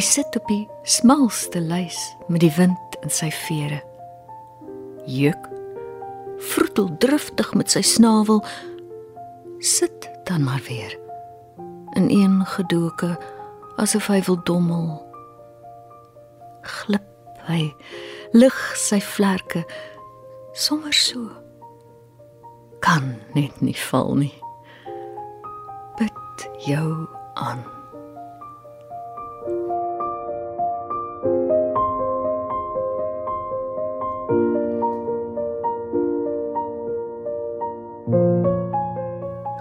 Hy sit op die smalste lys met die wind in sy vere. Juk vroetel driftig met sy snavel sit dan maar weer in een gedoke asof hy wil dommel. Glip hy lig sy vlerke sommer so. Kan net nie val nie. Bid jou aan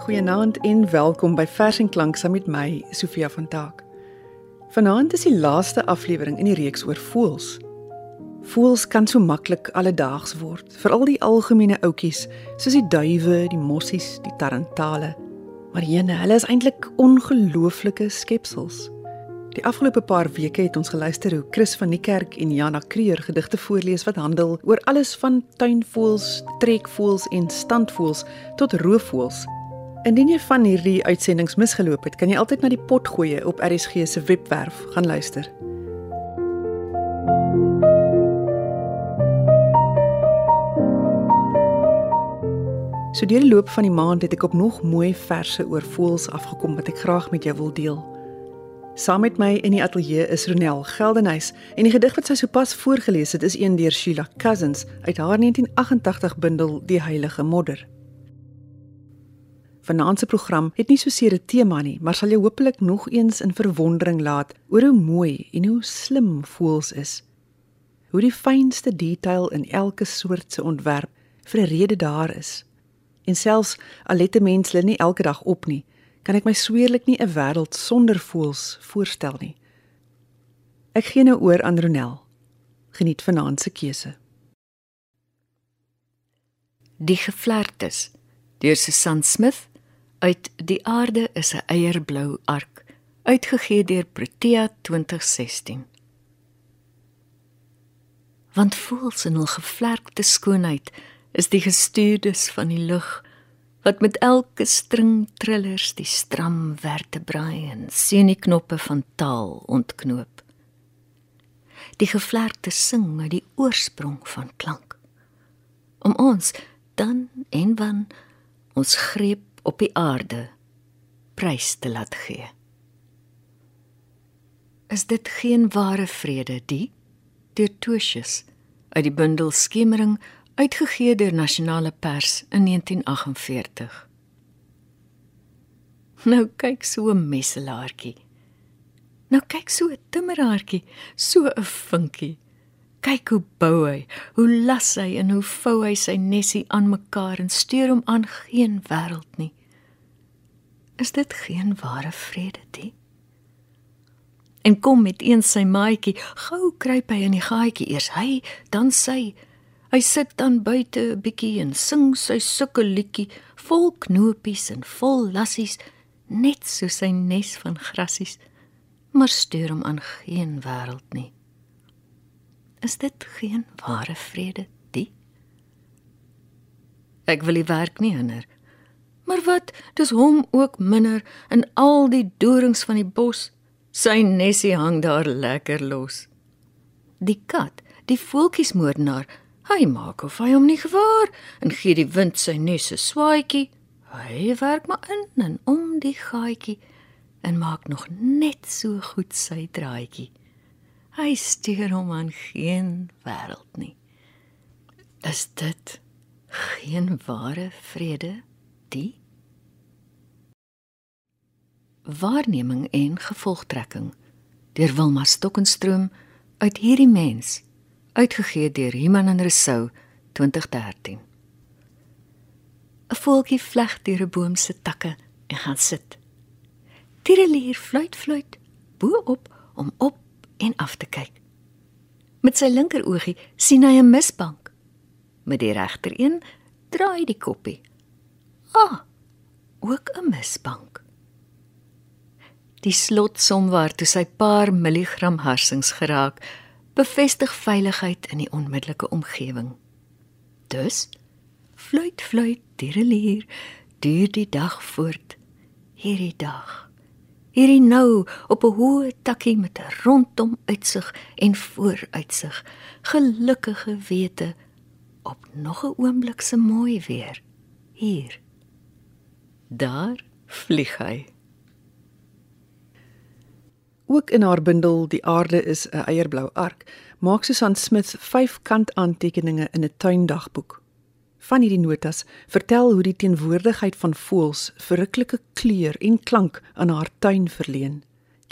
Goeienaand en welkom by Vers en Klank saam met my, Sofia van Taak. Vanaand is die laaste aflewering in die reeks oor voëls. Voëls kan so maklik alledaags word, veral die algemene oudjies, soos die duwe, die mossies, die tarantale. Maar jene, hulle is eintlik ongelooflike skepsels. Die afgelope paar weke het ons geluister hoe Chris van die kerk en Jana Kreer gedigte voorlees wat handel oor alles van tuinvoëls, trekvoëls en standvoëls tot roofvoëls Indien jy van hierdie uitsendings misgeloop het, kan jy altyd na die pot gooi op RSG se webwerf gaan luister. So deur die loop van die maand het ek op nog mooi verse oor voëls afgekom wat ek graag met jou wil deel. Saam met my in die ateljee is Ronel Geldenhuys en die gedig wat sy sopas voorgeles het is een deur Sheila Cousins uit haar 1988 bundel Die Heilige Modder. Vanaand se program het nie so seer 'n tema nie, maar sal jou hopelik nog eens in verwondering laat oor hoe mooi en hoe slim voels is. Hoe die fynste detail in elke soort se ontwerp vir 'n rede daar is. En selfs al let 'n mens hulle nie elke dag op nie, kan ek my sweerlik nie 'n wêreld sonder voels voorstel nie. Ek gee nou oor aan Ronel. Geniet vanaand se keuse. Die gevlerktes deur Susan Smith uit die aarde is 'n eierblou ark uitgegee deur Protea 2016 want voels in hul gevlerkte skoonheid is die gestuurdes van die lug wat met elke string trillers die stram vertebrae en sienieknoppe van taal ontknoop. Die gevlerkte sing uit die oorsprong van klank om ons dan en wan ons greep op die aarde prys te laat gee. Is dit geen ware vrede die deur Tosius uit die bundel Skemering uitgegee deur Nasionale Pers in 1948. Nou kyk so 'n messelaartjie. Nou kyk so 'n timmeraartjie, so 'n vinkie. Kyk hoe bou hy, hoe las hy en hoe vou hy sy nesie aan mekaar en stuur hom aan geen wêreld nie. Is dit geen ware vrede nie? En kom met een sy maatjie, gou kruip hy in die gaatjie eers hy, dan sy. Hy sit dan buite 'n bietjie en sing sy sulke liedjie vol knopies en vol lassies, net so sy nes van grassies, maar stuur hom aan geen wêreld nie is dit geen ware vrede die? Ek wil die werk nie hinder. Maar wat dis hom ook minder in al die dorings van die bos. Sy nesie hang daar lekker los. Die kat die voeltjiesmoordenaar hy maak of hy hom nie gewaar en gee die wind sy nes 'n swaaitjie hy werk maar in en om die gaatjie en maak nog net so goed sy draaitjie Hy stuur hom aan geen wêreld nie. Is dit geen ware vrede die waarneming en gevolgtrekking deur Wilma Stokenstroom uit hierdie mens uitgegee deur Iman en Resou 2013 'n voeltjie vleg deur 'n boom se takke en gaan sit. Tirelier fluit fluit bo op om op en af te kyk. Met sy linker oogie sien hy 'n misbank. Met die regter een draai die koppie. Ah, ook 'n misbank. Die slotsom waartoe sy paar milligram harsings geraak, bevestig veiligheid in die onmiddellike omgewing. Dus fluit fluit direlier duur die dag voort hierdie dag hierdie nou op 'n hoë takkie met 'n rondom uitsig en vooruitsig, gelukkige wete op nog 'n oomblik se mooi weer hier. Daar vlieg hy. Ook in haar bundel Die aarde is 'n eierblou ark, maak Susan Smith vyf kantaantekeninge in 'n tuindagboek. Van hierdie notas vertel hoe die teenwoordigheid van voëls verruklike kleur en klank aan haar tuin verleen.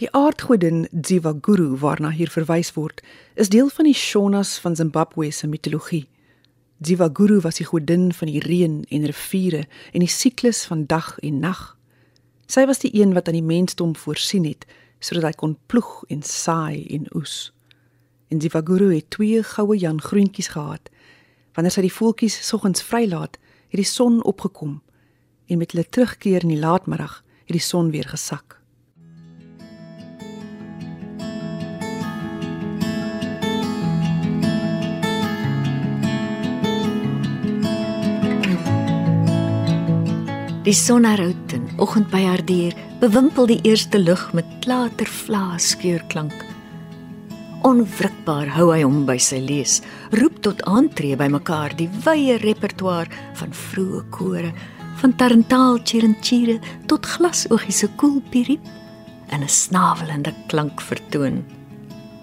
Die aardgodin Dzivaguru waarna hier verwys word, is deel van die Shonas van Zimbabwe se mitologie. Dzivaguru was die godin van die reën en riviere en die siklus van dag en nag. Sy was die een wat aan die mensdom voorsien het sodat hy kon ploeg en saai en oes. En Dzivaguru het twee goue jan groentjies gehad. Wanneer sy die voeltjies soggens vrylaat, het die son opgekom en met hulle terugkeer in die laatmiddag het die son weer gesak. Die sonnerout en oggend by haar deur bewimpel die eerste lug met klatervlaas skeurklank. Onwrikbaar hou hy hom by sy lees, roep tot aantree by mekaar die wye repertoire van vroeë kore, van tarantaal chirinchire tot glasoogies se koelpiriep en 'n snavelende klank vertoon.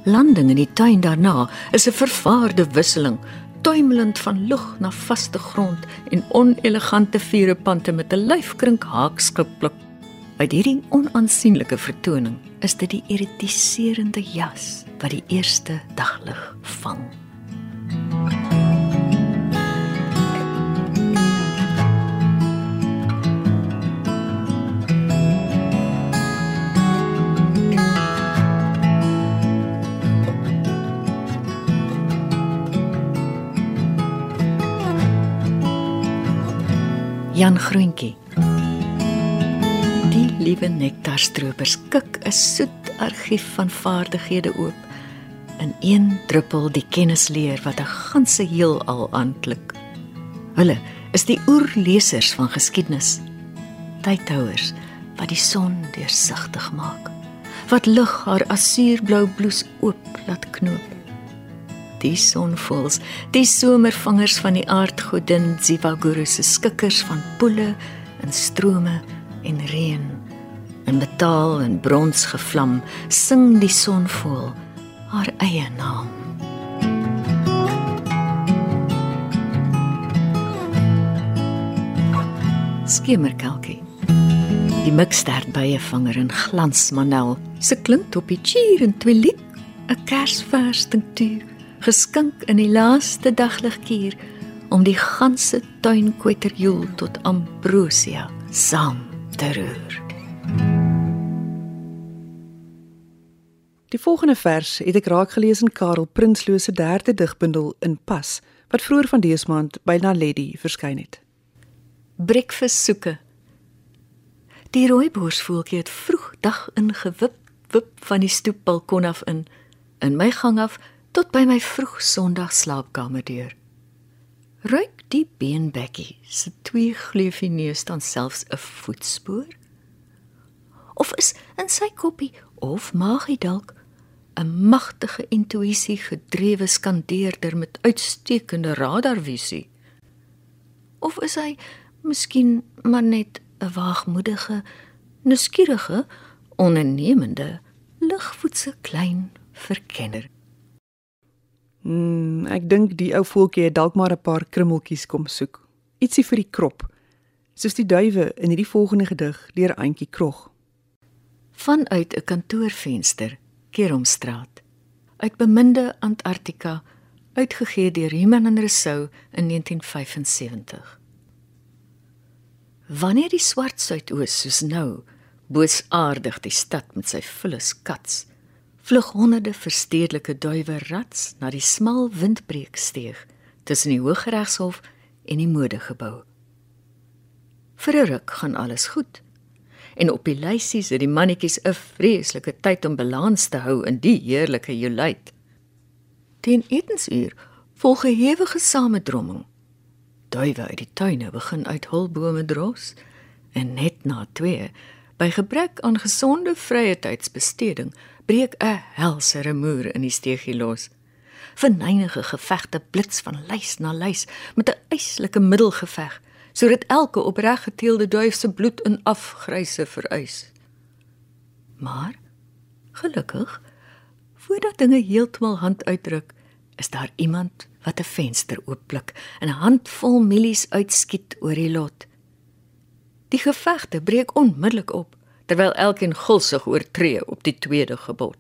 Landing in die tuin daarna is 'n vervaarde wisseling tuimelend van lug na vaste grond en onelegante vierepante met 'n lyfkrink haakskiplik. Uit hierdie onaansienlike vertoning is dit die irritiserende jas wat die eerste daglig vang. Jan Groentjie. Die liewe nektarstroopers kik 'n soet argief van vaardighede oop. In een druppel die kennisleer wat 'n ganse heelal aanklik. Hulle is die oerlesers van geskiedenis. Tydhouers wat die son deursigtig maak. Wat lig haar asuurblou bloes oop laat knoop die sonvoels, die somervangers van die aardgodin Zivaguru se skikkers van poele en strome en reën. In metaal en brons gevlam, sing die sonvoel haar eie naam. Skimmerkalkie. Die mikstert bye vanger in glansmanel. Se klink op die chier en twilik, 'n kersvers tinktuur geskink in die laaste dagligkuur om die ganse tuin kweterjoel tot ambrosia saam te roer. Die volgende vers het ek raak gelees in Karel Prinsloo se derde digbundel in Pas wat vroeër van dese maand by Naledi verskyn het. Breakfast soeke. Die rooiborsvoeltjie het vroeg dag ingewip wip van die stoepbalkon af in in my gang af tot by my vroeg Sondag slaapkamer deur. Ruik die beenbekkie se twee gleufie neus dan selfs 'n voetspoor? Of is in sy koppie of maagie dalk 'n magtige intuïsie gedrewe skandeerder met uitstekende radarvisie? Of is hy miskien maar net 'n waagmoedige, nuuskierige, ondernemende, ligvoetse klein verkenner? Mm, ek dink die ou voeltjie het dalk maar 'n paar krummeltjies kom soek. Ietsie vir die krop. Soos die duwe in hierdie volgende gedig deur Auntie Krog. Vanuit 'n kantoorvenster, Keromstraat. Uit beminde Antarktika, uitgegee deur Iman en Rousseau in 1975. Wanneer die swart suidoos soos nou boosaardig die stad met sy vullis kats vlug honderde verstedelike duwe rats na die smal windbreeksteeg tussen die Hooggeregshof en die modegebou. Vir 'n ruk gaan alles goed. En op die lysies het die mannetjies 'n vreeslike tyd om balans te hou in die heerlike joluit. Teen etensuur volg 'n hewige samedromming. Duwe uit die tuine begin uit hulbome dros en net na 2 By gebrek aan gesonde vrye tydsbesteding breek 'n helse remoer in die steegie los. Verneinige gevegte blits van lys na lys met 'n eislike middelgeveg sodat elke opreg geteelde duif se bloed in afgryse vereis. Maar gelukkig voordat dinge heeltemal hand uitdruk, is daar iemand wat 'n venster oopblik en 'n handvol mielies uitskiet oor die lot. Die gevegte breek onmiddellik op terwyl elkeen gulsig oortree op die tweede gebod.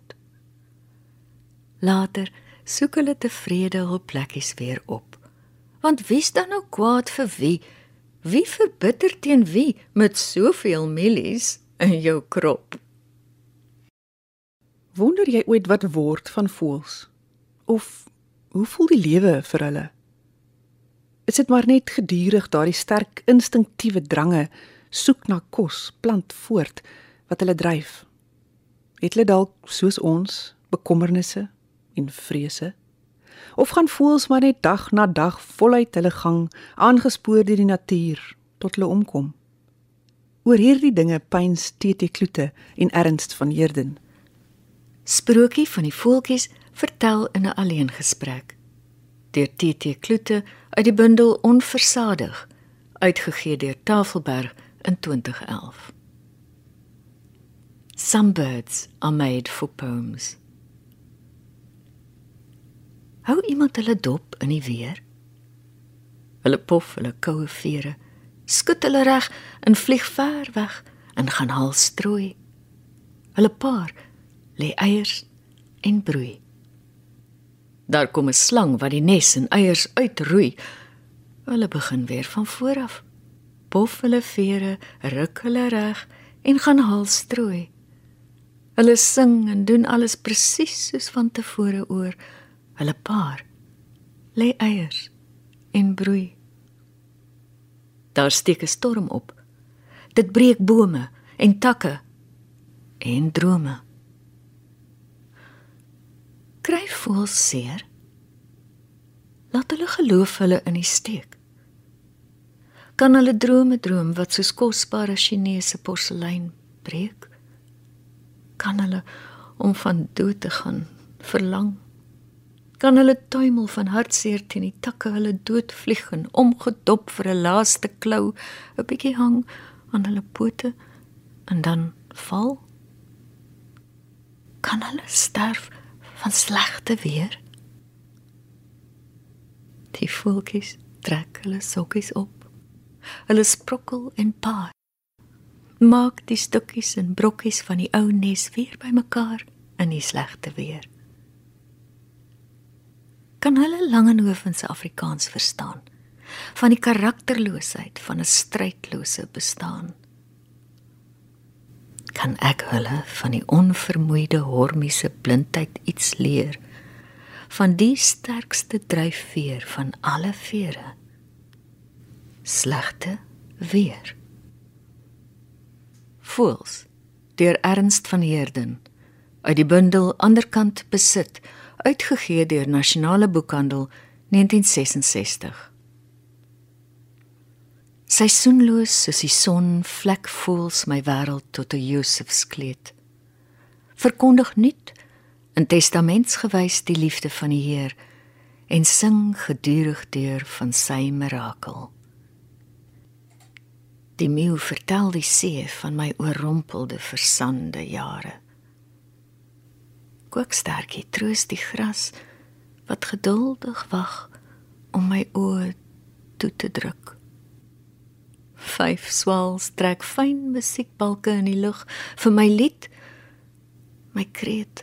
Later soek hulle tevrede hul plekkies weer op. Want wie's dan nou kwaad vir wie? Wie verbitter teen wie met soveel mielies in jou krop? Wonder jy ooit wat word van voëls? Of hoe voel die lewe vir hulle? Is dit maar net gedurig daardie sterk instinktiewe drange soek na kos, plant voort wat hulle dryf? Het hulle dalk soos ons bekommernisse en vrese? Of gaan voels maar net dag na dag voluit hulle gang, aangespoor deur die natuur tot hulle omkom? Oor hierdie dinge pyns TT Kloete en Ernst van Heerden. Sprokie van die voeltjies vertel in 'n alleengesprek. Deur TT Kloete uit die bundel Onversadig, uitgegee deur Tafelberg in 2011. Some birds are made for poems. Hou iemand hulle dop in die weer? Hulle pof hulle koue vere, skud hulle reg en vlieg ver weg en gaan haal strooi. Hulle paar lê eiers en broei. Daar kom 'n slang wat die nes en eiers uitroei. Hulle begin weer van voor af. Pof hulle vere, ruk hulle reg en gaan haal strooi. Hulle sing en doen alles presies soos van tevore oor hulle paar lê eiers en broei. Daar steek 'n storm op. Dit breek bome en takke en drome. Kry voels seer. Laat hulle geloof hulle in die steek. Kan hulle drome droom wat soos kosbare Chinese porselein breek? Kan hulle om van dood te gaan verlang? kan hulle tuimel van hartseer teen die takke hulle doodvlieg en omgedop vir 'n laaste klou 'n bietjie hang aan hulle pote en dan val kan hulle sterf van slegte weer die voeltjies trek hulle sokkies op hulle sprokkel en paai. Maak die stukkies en brokkies van die ou nes weer bymekaar in die slegte weer. Kan hulle Langehoven se Afrikaans verstaan? Van die karakterloosheid van 'n strydlose bestaan? Kan ek hulle van die onvermoeide hormiese blindheid iets leer? Van die sterkste dryfveer van alle vere slegte weer voels deur ernst van heerden uit die bundel anderkant besit uitgegee deur Nasionale Boekhandel 1966. Seisoenloos soos die son vlek voels my wêreld tot 'n Josefskleed. Verkondig nuut in testamentsgewys die liefde van die Heer en sing gedurig deur van sy mirakel. Die meeu vertel die see van my oorrompelde versande jare kookstertjie troos die gras wat geduldig wag om my oë toe te druk. Vyf swals trek fyn musiekbalke in die lug vir my lied, my kreet.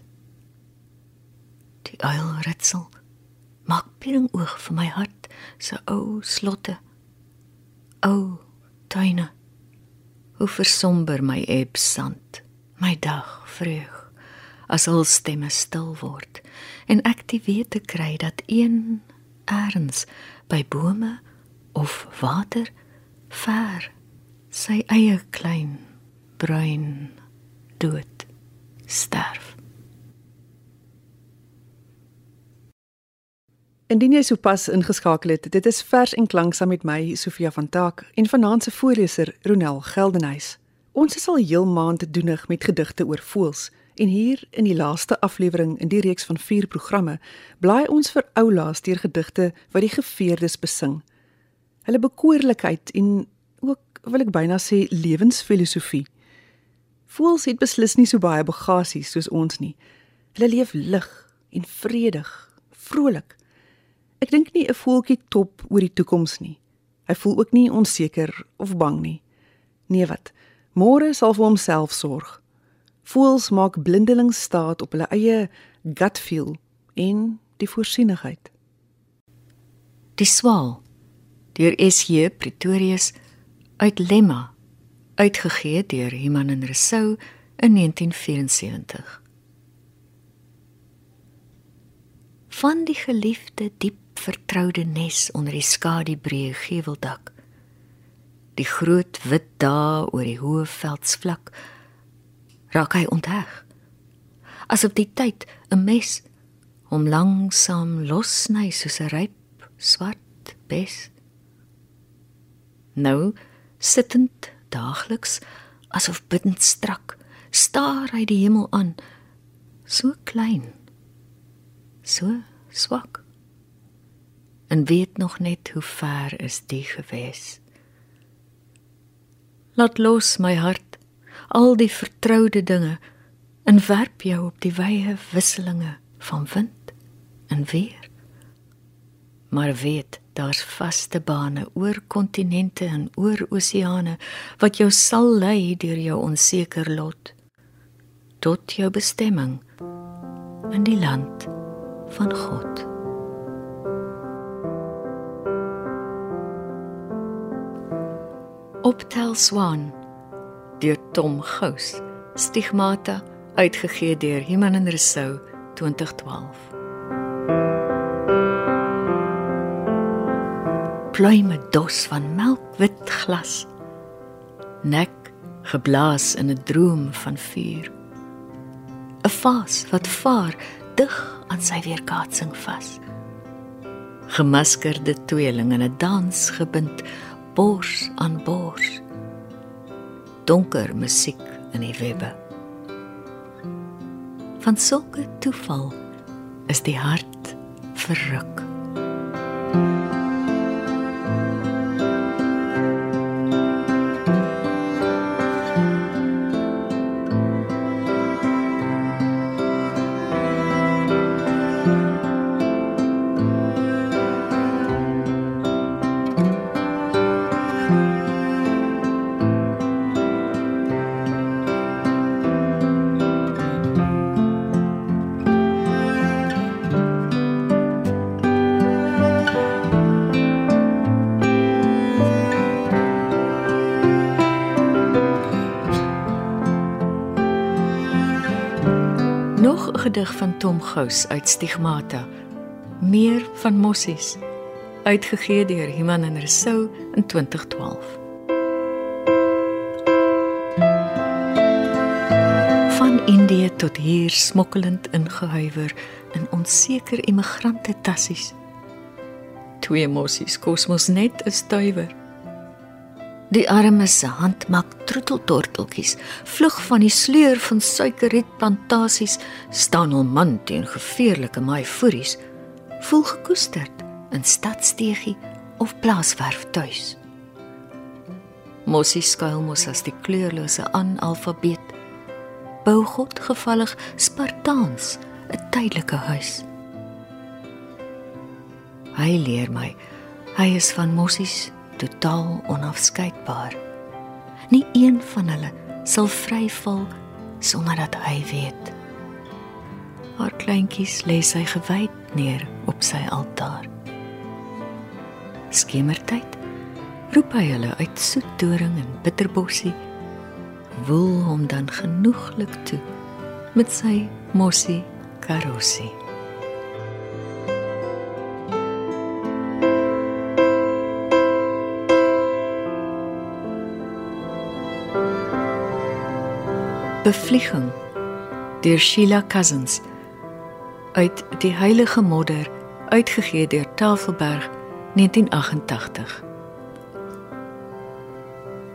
Die uil ritsel maak piering oog vir my hart se ou slotte. O tuine, hoe versomber my ebsand, my dag vreug as hul stemme stil word en ek die wete kry dat een erns by bome of water ver sy eie klein bruin dood sterf Indien jy sopas ingeskakel het, dit is vers en klank saam met my Sofia van Taak en vanaand se voorleser Ronel Geldenhuys. Ons is al heel maand doenig met gedigte oor voëls en hier in die laaste aflewering in die reeks van 4 programme blaai ons vir oulaas deur gedigte wat die geveerdes besing. Hulle bekoorlikheid en ook wil ek byna sê lewensfilosofie. Voëls het beslis nie so baie bagasies soos ons nie. Hulle leef lig en vredig, vrolik. Ek dink nie 'n voeltjie top oor die toekoms nie. Hy voel ook nie onseker of bang nie. Nee wat? Môre sal vir homself sorg. Voels maak blindelings staat op hulle eie gut feel en die voorsienigheid. Die swaal deur SJ Pretorius uit Lemma uitgegee deur Iman en Rousseau in 1974. Van die geliefde diep vertroude nes onder die skadubreë geveldak die groot wit dae oor die hoë veldsvlak raak hy ontheg. Asof die tyd 'n mes hom langsam lossny soos 'n ryp swart bes. Nou sittend daagliks asof bidend strak staar hy die hemel aan so klein so swak en weet nog net hoe ver is die gewees Laat los my hart al die vertroude dinge en werp jou op die wye wisselinge van wind en weer. Maar weet, daar's vaste bane oor kontinente en oor oseane wat jou sal lei deur jou onseker lot tot jou bestemming in die land van God. Optel Swan deur Tom Gous. Stigmata uitgegee deur Iman en Resou 2012. Pluime dos van melkwit glas. Nek geblaas in 'n droom van vuur. 'n Vaas wat vaar dig aan sy weerkaatsing vas. Gemaskerde tweeling in 'n dans gebind bors aan bors. Donker musiek in die webbe. Van sulke toeval is die hart verruk. Gedig van Tom Gous uit Stigmata. Meer van Mossies. Uitgegee deur Iman en Resou in 2012. Van Indië tot hier smokkelend ingehuiwer in onseker immigrante tassies. Twee Mossies kosmos net 'n stuiwer. Die armes se hand maak troeteltorteltjies, vlug van die sleur van suikerrietplantasies, staan hul man teen gevaarlike maaivoeries, voel gekoesterd in stadsteegie of plaaswerf tuis. Mosie skuil mos as die kleurlose analfabeet. Bou God gevallig Spartaans 'n tydelike huis. Hy leer my, hy is van Mosies totaal onafskeidbaar. Nie een van hulle sal vryval sonder dat hy weet. Haar kleintjies lê sy gewyd neer op sy altaar. Skemertyd roep hy hulle uit soetdoring en bitterbossie. Woel hom dan genoeglik toe met sy mossie karossie. Bevlieging deur Sheila Cousins uit die Heilige Modder uitgegee deur Tafelberg 1988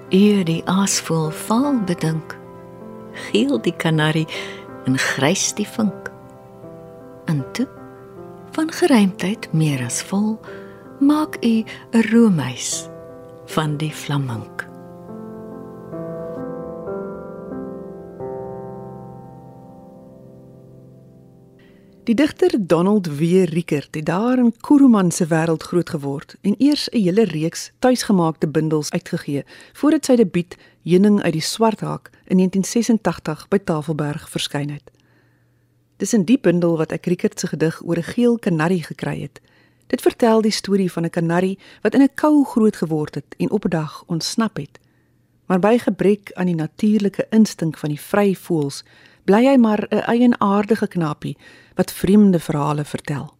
Eer die aasvoël val bedink. Geel die kanarie en grys die vink. En toe van geruimdheid meer as vol maak u 'n roomhuis van die flamink. Die digter Donald W. Rickert het daar in Kuruman se wêreld groot geword en eers 'n hele reeks tuisgemaakte bundels uitgegee voordat sy debuut Heuning uit die Swart Haak in 1986 by Tafelberg verskyn het. Dis in die bundel wat ek Rickert se gedig oor 'n geel kanarie gekry het. Dit vertel die storie van 'n kanarie wat in 'n kou groot geword het en op 'n dag ontsnap het. Maar by gebrek aan die natuurlike instink van die vryvoëls, bly hy maar 'n eienaardige knapie wat vreemde verhale vertel.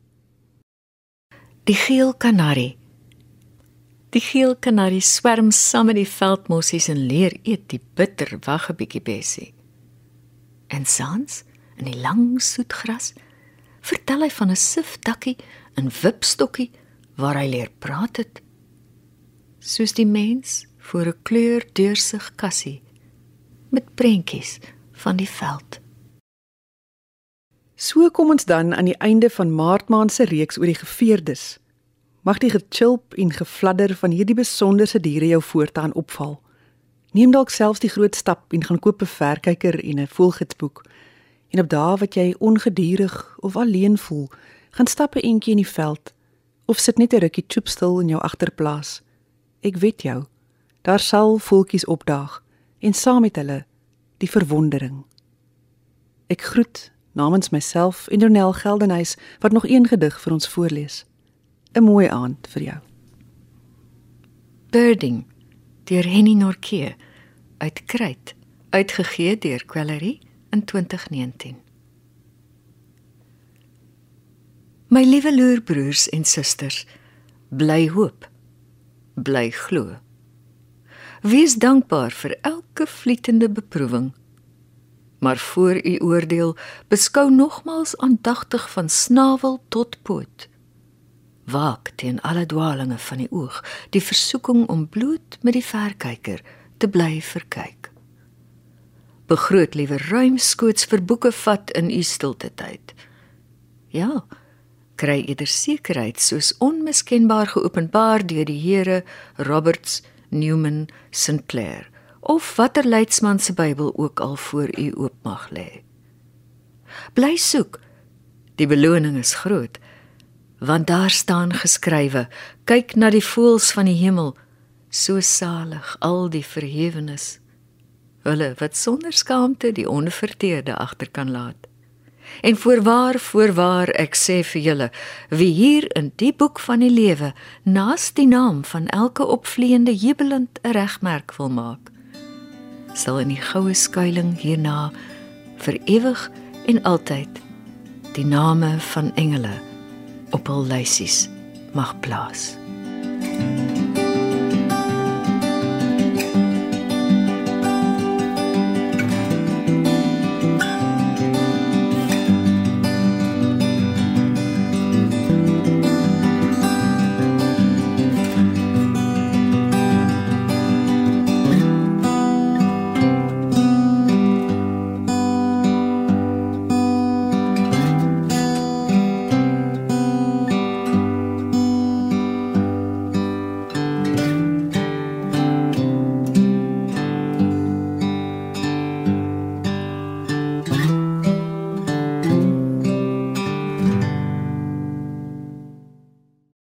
Die geel kanarie. Die geel kanarie swerm saam met die veldmossies en leer eet die bitter wag 'n bietjie bessie. En sans in die lang soet gras vertel hy van 'n sifdakkie en wipstokkie waar hy leer praat het. Soos die mens voor 'n kleur deursig kassie met prentjies van die veld. So kom ons dan aan die einde van Maartmaand se reeks oor die geveerdes. Mag die gechilp en gefladder van hierdie besonderse diere jou voortaan opval. Neem dalk selfs die groot stap en gaan koop 'n verkyker en 'n voelgidsboek. En op dae wat jy ongedurig of alleen voel, gaan stap 'n entjie in die veld of sit net 'n rukkie choopstil in jou agterplaas. Ek weet jou. Daar sal voeltjies opdaag en saam met hulle die verwondering. Ek groet namens myself en Donel Geldenhuys wat nog een gedig vir ons voorlees. 'n Mooi aand vir jou. Birding deur Henny Norke uit Kruit uitgegee deur Quellery in 2019. My liewe loerbroers en susters, bly hoop, bly glo. Wees dankbaar vir elke vlietende beproewing. Maar voor u oordeel, beskou nogmals aandagtig van snavel tot poot. Waak teen alle dwaalinge van die oog, die versoeking om bloed met die verkyker te bly verkyk. Begroot liewer ruimskoots vir boeke vat in u stilte tyd. Ja, kry eerder sekerheid soos onmiskenbaar geopenbaar deur die Here Roberts Newman Sinclair of watter leidsman se Bybel ook al voor u oop mag lê. Bly soek. Die beloning is groot. Want daar staan geskrywe: Kyk na die voëls van die hemel, so salig al die verhewenes. Hulle wat sonder skaamte die onverteerde agter kan laat. En voorwaar, voorwaar, ek sê vir julle, wie hier in die boek van die lewe naas die naam van elke opvleiende jubelend 'n regmerk wil maak, sal in die goue skuilings hierna vir ewig en altyd die name van engele op hul lysies mag plaas. thank you